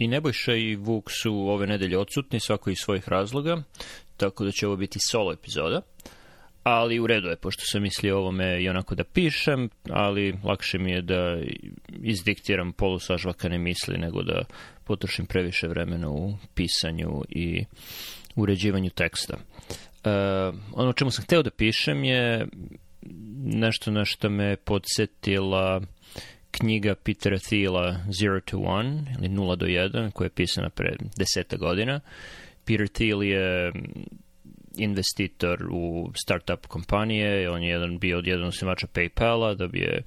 i Nebojša i Vuk su ove nedelje odsutni, svako iz svojih razloga, tako da će ovo biti solo epizoda. Ali u redu je, pošto sam mislio ovome i onako da pišem, ali lakše mi je da izdiktiram polusažvakane misli nego da potrošim previše vremena u pisanju i uređivanju teksta. Uh, ono čemu sam hteo da pišem je nešto na što me podsjetila knjiga Petera Thiela Zero to One, ili 0 do 1, koja je pisana pre deseta godina. Peter Thiel je investitor u startup kompanije, on je jedan, bio jedan osnivača Paypala, da bi je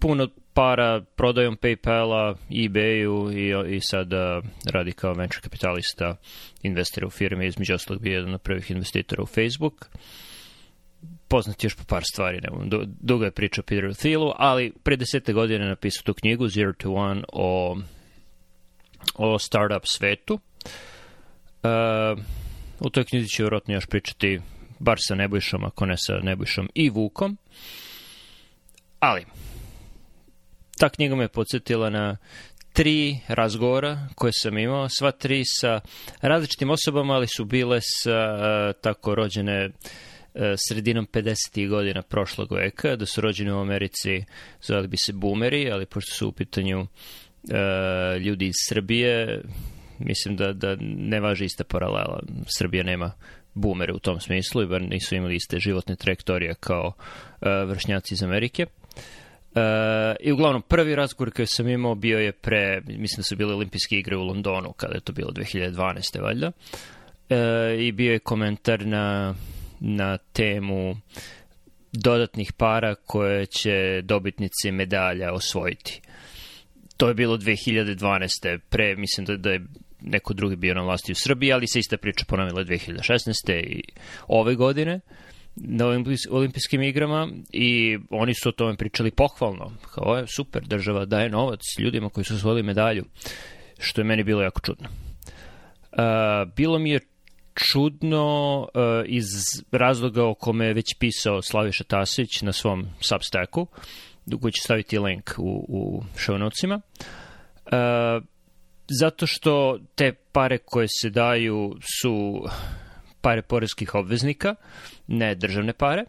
puno para prodajom Paypala, eBayu i, i sada radi kao venture kapitalista, investira u firme, između ostalog bi jedan od prvih investitora u Facebook. Uh, poznat još po par stvari, nema, dugo je priča o Peteru Thielu, ali pre desete godine napisao tu knjigu Zero to One o, o startup svetu. Uh, u toj knjizi će vjerojatno još pričati bar sa Nebojšom, ako ne sa Nebojšom i Vukom. Ali, ta knjiga me podsjetila na tri razgovora koje sam imao, sva tri sa različitim osobama, ali su bile sa uh, tako rođene uh, E, sredinom 50. godina prošlog veka, da su rođeni u Americi, zvali bi se boomeri, ali pošto su u pitanju uh, ljudi iz Srbije, mislim da, da ne važi ista paralela. Srbija nema boomere u tom smislu, i bar nisu imali iste životne trajektorije kao uh, vršnjaci iz Amerike. Uh, I uglavnom, prvi razgovor koji sam imao bio je pre, mislim da su bile olimpijske igre u Londonu, kada je to bilo 2012. valjda. Uh, I bio je komentar na na temu dodatnih para koje će dobitnici medalja osvojiti. To je bilo 2012. Pre, mislim da, da je neko drugi bio na vlasti u Srbiji, ali se ista priča ponavila 2016. i ove godine na olimpijskim igrama i oni su o tome pričali pohvalno. Kao je super, država daje novac ljudima koji su osvojili medalju, što je meni bilo jako čudno. Uh, bilo mi je čudno uh, iz razloga o kome je već pisao Slaviša Tasić na svom Substacku, koji će staviti link u, u show notesima. Uh, zato što te pare koje se daju su pare porezkih obveznika, ne državne pare,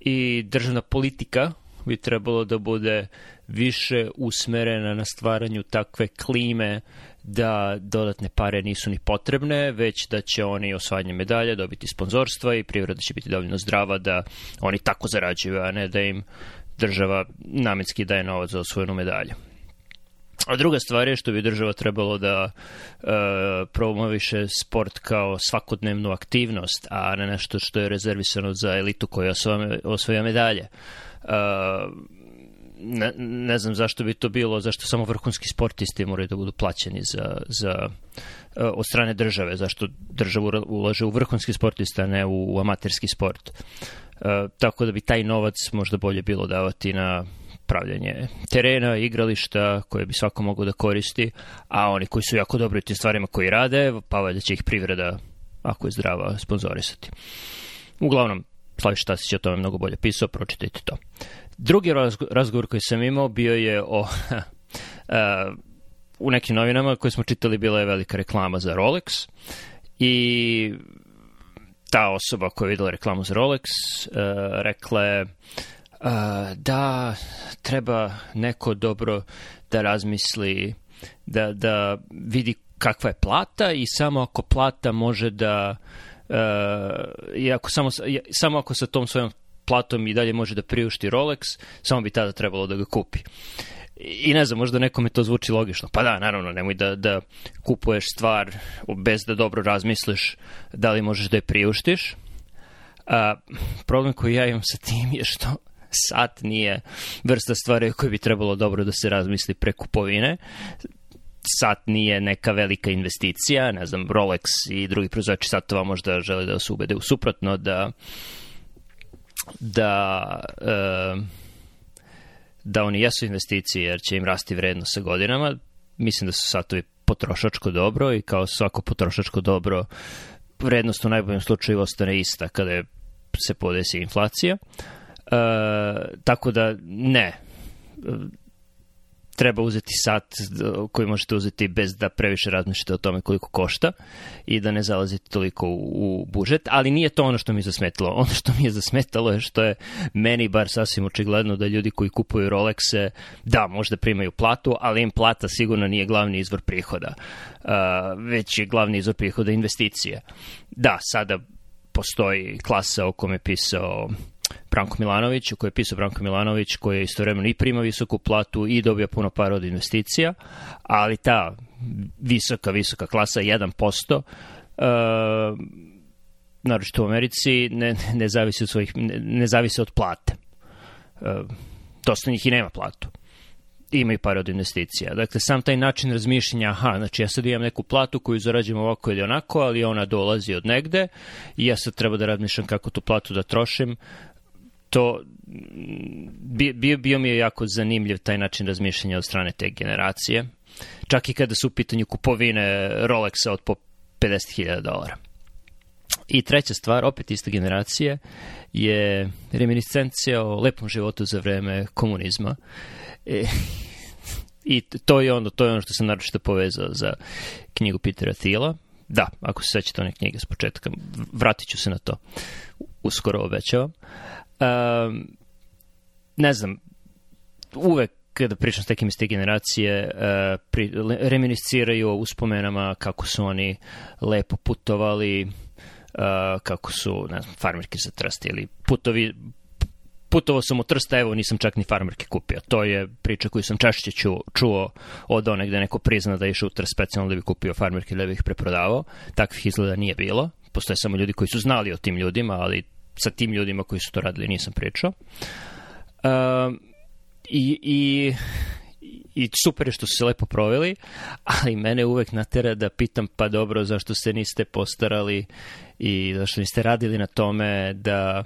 i državna politika bi trebalo da bude više usmerena na stvaranju takve klime da dodatne pare nisu ni potrebne, već da će oni osvajanje medalja dobiti sponzorstva i privreda će biti dovoljno zdrava da oni tako zarađuju, a ne da im država namenski daje novac za osvojenu medalju. A druga stvar je što bi država trebalo da e, promoviše sport kao svakodnevnu aktivnost, a ne nešto što je rezervisano za elitu koja osvaja, medalje. E, ne, ne znam zašto bi to bilo, zašto samo vrhunski sportisti moraju da budu plaćeni za, za e, od strane države, zašto država ulaže u vrhunski sportista, a ne u, u amaterski sport. E, tako da bi taj novac možda bolje bilo davati na pravljanje terena, igrališta koje bi svako mogo da koristi, a oni koji su jako dobri u tim stvarima koji rade, pa valjda će ih privreda, ako je zdrava, sponzorisati. Uglavnom, Slaviš Tasić o tome mnogo bolje pisao, pročitajte to. Drugi razgovor koji sam imao bio je o... uh, u nekim novinama koje smo čitali bila je velika reklama za Rolex i ta osoba koja je videla reklamu za Rolex uh, rekla je da treba neko dobro da razmisli da, da vidi kakva je plata i samo ako plata može da uh, i ako samo, samo ako sa tom svojom platom i dalje može da priušti Rolex, samo bi tada trebalo da ga kupi. I ne znam, možda nekome to zvuči logično. Pa da, naravno, nemoj da, da kupuješ stvar bez da dobro razmisliš da li možeš da je priuštiš. A, problem koji ja imam sa tim je što sat nije vrsta stvari koje bi trebalo dobro da se razmisli pre kupovine sat nije neka velika investicija, ne znam, Rolex i drugi proizvođači satova možda žele da se ubede u suprotno, da da e, da oni jesu investicije jer će im rasti vrednost sa godinama. Mislim da su satovi potrošačko dobro i kao svako potrošačko dobro vrednost u najboljem slučaju ostane ista kada je, se podesi inflacija. E, tako da ne. treba uzeti sat koji možete uzeti bez da previše razmišljate o tome koliko košta i da ne zalazite toliko u, u budžet, ali nije to ono što mi je zasmetalo. Ono što mi je zasmetalo je što je meni bar sasvim očigledno da ljudi koji kupuju Rolexe, da, možda primaju platu, ali im plata sigurno nije glavni izvor prihoda, uh, već je glavni izvor prihoda investicija. Da, sada postoji klasa o kome je pisao Branko Milanović, koji je pisao Branko Milanović, koji je istovremeno i prima visoku platu i dobija puno para od investicija, ali ta visoka, visoka klasa, 1%, uh, naročito u Americi, ne, ne, zavisi od svojih, ne, ne zavisi od plate. Uh, dosta njih i nema platu imaju pare od investicija. Dakle, sam taj način razmišljanja, aha, znači ja sad imam neku platu koju zarađujem ovako ili onako, ali ona dolazi od negde i ja sad treba da razmišljam kako tu platu da trošim, to bio, bio mi je jako zanimljiv taj način razmišljanja od strane te generacije. Čak i kada su u pitanju kupovine Rolexa od po 50.000 dolara. I treća stvar, opet iste generacije, je reminiscencija o lepom životu za vreme komunizma. E, I to je ono, to je ono što sam naročito povezao za knjigu Petera Thiela. Da, ako se sećate one knjige s početka, vratit ću se na to. Uskoro obećavam. Um, ne znam, uvek kada pričam s tekim iz te generacije, uh, pri, reminisciraju o uspomenama kako su oni lepo putovali, uh, kako su, ne znam, farmerke za trst ili putovi, putovao sam u Trsta, evo nisam čak ni farmerke kupio. To je priča koju sam češće čuo, čuo od one gde neko prizna da je išao u Trst specijalno da bi kupio farmerke da bi ih preprodavao. Takvih izgleda nije bilo. Postoje samo ljudi koji su znali o tim ljudima, ali sa tim ljudima koji su to radili nisam pričao. Uh, i, i, I super je što su se lepo proveli, ali mene uvek natera da pitam pa dobro zašto se niste postarali i zašto niste radili na tome da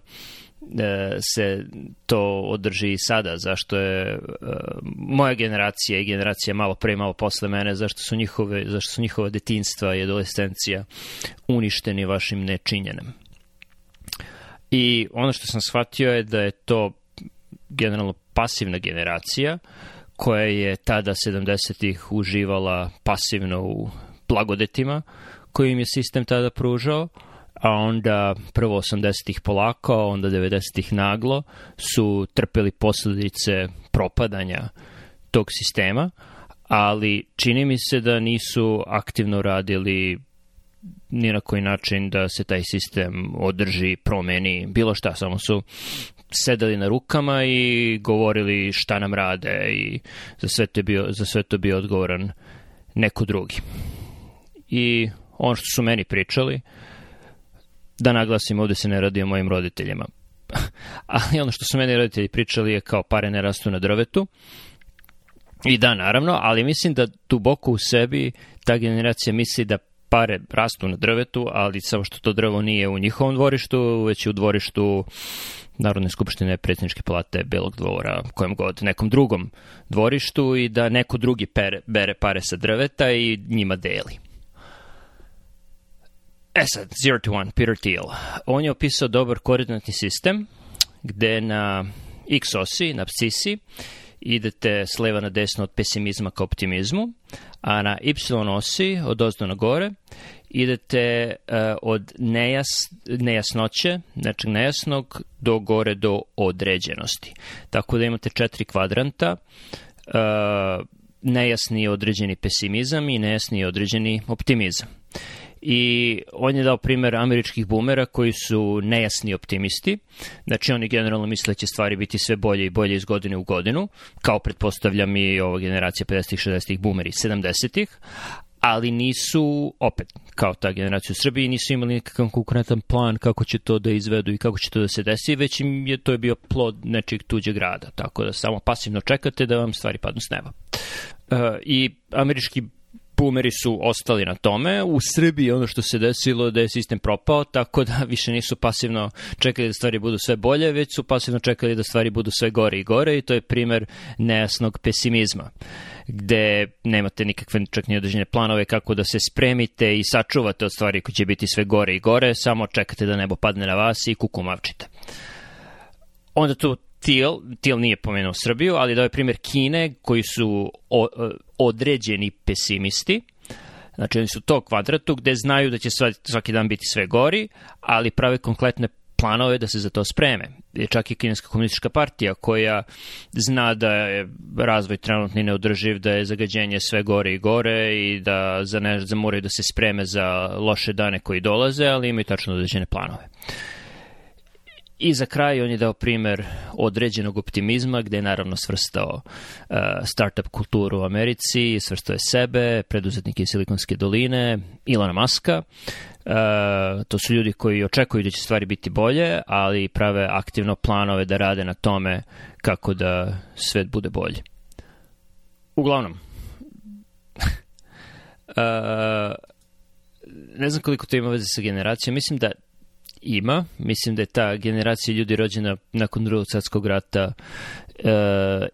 da se to održi i sada, zašto je uh, moja generacija i generacija malo pre malo posle mene, zašto su njihove, zašto su njihova detinstva i adolescencija uništeni vašim nečinjenem. I ono što sam shvatio je da je to generalno pasivna generacija koja je tada 70-ih uživala pasivno u blagodetima koji im je sistem tada pružao, a onda prvo 80-ih polako, onda 90-ih naglo su trpeli posledice propadanja tog sistema, ali čini mi se da nisu aktivno radili ni na koji način da se taj sistem održi, promeni, bilo šta, samo su sedeli na rukama i govorili šta nam rade i za sve to bio, za sve to bio odgovoran neko drugi. I ono što su meni pričali, da naglasim, ovde se ne radi o mojim roditeljima. Ali ono što su meni roditelji pričali je kao pare ne rastu na drvetu. I da, naravno, ali mislim da duboko u sebi ta generacija misli da pare rastu na drvetu, ali samo što to drvo nije u njihovom dvorištu, već u dvorištu Narodne skupštine predsjedničke palate Belog dvora, kojem god, nekom drugom dvorištu i da neko drugi pere, bere pare sa drveta i njima deli. E sad, Zero to One, Peter Thiel. On je opisao dobar koordinatni sistem gde na x osi, na psisi, idete s leva na desno od pesimizma ka optimizmu, a na y osi od ozdo na gore idete uh, od nejas, nejasnoće, znači nejasnog, do gore do određenosti. Tako da imate četiri kvadranta, uh, nejasni određeni pesimizam i nejasni određeni optimizam i on je dao primer američkih boomera koji su nejasni optimisti. Znači oni generalno misle da će stvari biti sve bolje i bolje iz godine u godinu, kao pretpostavljam i ova generacija 50-ih, 60-ih boomeri 70-ih, ali nisu, opet, kao ta generacija u Srbiji, nisu imali nikakav konkurentan plan kako će to da izvedu i kako će to da se desi, već im je to bio plod nečeg tuđeg rada, tako da samo pasivno čekate da vam stvari padnu s neba. Uh, I američki boomeri su ostali na tome. U Srbiji ono što se desilo da je sistem propao, tako da više nisu pasivno čekali da stvari budu sve bolje, već su pasivno čekali da stvari budu sve gore i gore i to je primer nejasnog pesimizma gde nemate nikakve čak ni određene planove kako da se spremite i sačuvate od stvari koje će biti sve gore i gore, samo čekate da nebo padne na vas i kukumavčite. Onda tu Til, Til nije pomenuo Srbiju, ali dao je primjer Kine koji su o, određeni pesimisti, Znači, oni su to kvadratu gde znaju da će svaki dan biti sve gori, ali prave konkretne planove da se za to spreme. Je čak i Kineska komunistička partija koja zna da je razvoj trenutni neodrživ, da je zagađenje sve gore i gore i da za ne, da moraju da se spreme za loše dane koji dolaze, ali imaju tačno određene planove. I za kraj on je dao primer određenog optimizma gde je naravno svrstao uh, startup kulturu u Americi, svrstao je sebe, preduzetnike iz Silikonske doline, Ilona Maska. Uh, to su ljudi koji očekuju da će stvari biti bolje, ali prave aktivno planove da rade na tome kako da svet bude bolji. Uglavnom, uh, ne znam koliko to ima veze sa generacijom, mislim da ima. Mislim da je ta generacija ljudi rođena nakon drugog svetskog rata e,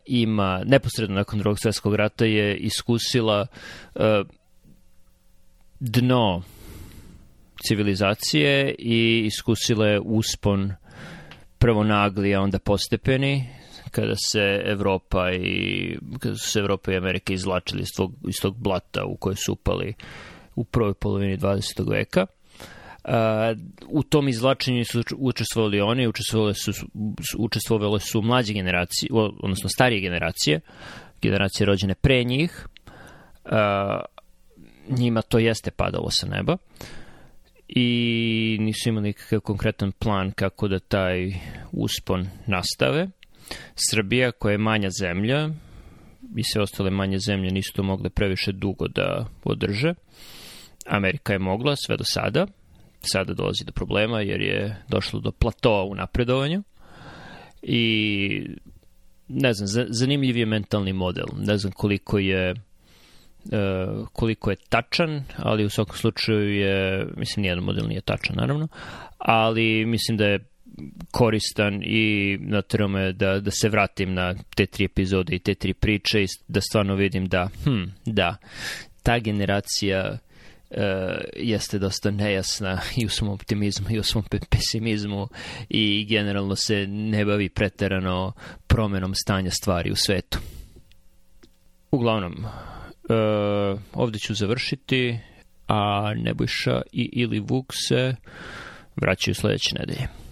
ima, neposredno nakon drugog svetskog rata je iskusila e, dno civilizacije i iskusila je uspon prvo nagli, a onda postepeni, kada se Evropa i kada su se Evropa i Amerika izlačili iz tog, iz tog blata u koje su upali u prvoj polovini 20. veka u tom izvlačenju su učestvovali oni, učestvovali su, učestvovali su mlađe generacije, odnosno starije generacije, generacije rođene pre njih. Njima to jeste padalo sa neba i nisu imali nikakav konkretan plan kako da taj uspon nastave. Srbija koja je manja zemlja i sve ostale manje zemlje nisu to mogle previše dugo da održe. Amerika je mogla sve do sada, sada dolazi do problema jer je došlo do platoa u napredovanju i ne znam, zanimljiv je mentalni model. Ne znam koliko je uh, koliko je tačan, ali u svakom slučaju je, mislim, nijedan model nije tačan, naravno, ali mislim da je koristan i na tome da, da se vratim na te tri epizode i te tri priče i da stvarno vidim da, hm, da, ta generacija jeste dosta nejasna i u svom optimizmu i u svom pesimizmu i generalno se ne bavi preterano promenom stanja stvari u svetu. Uglavnom, uh, ovde ću završiti, a Nebojša i ili Vuk se vraćaju sledeće nedelje.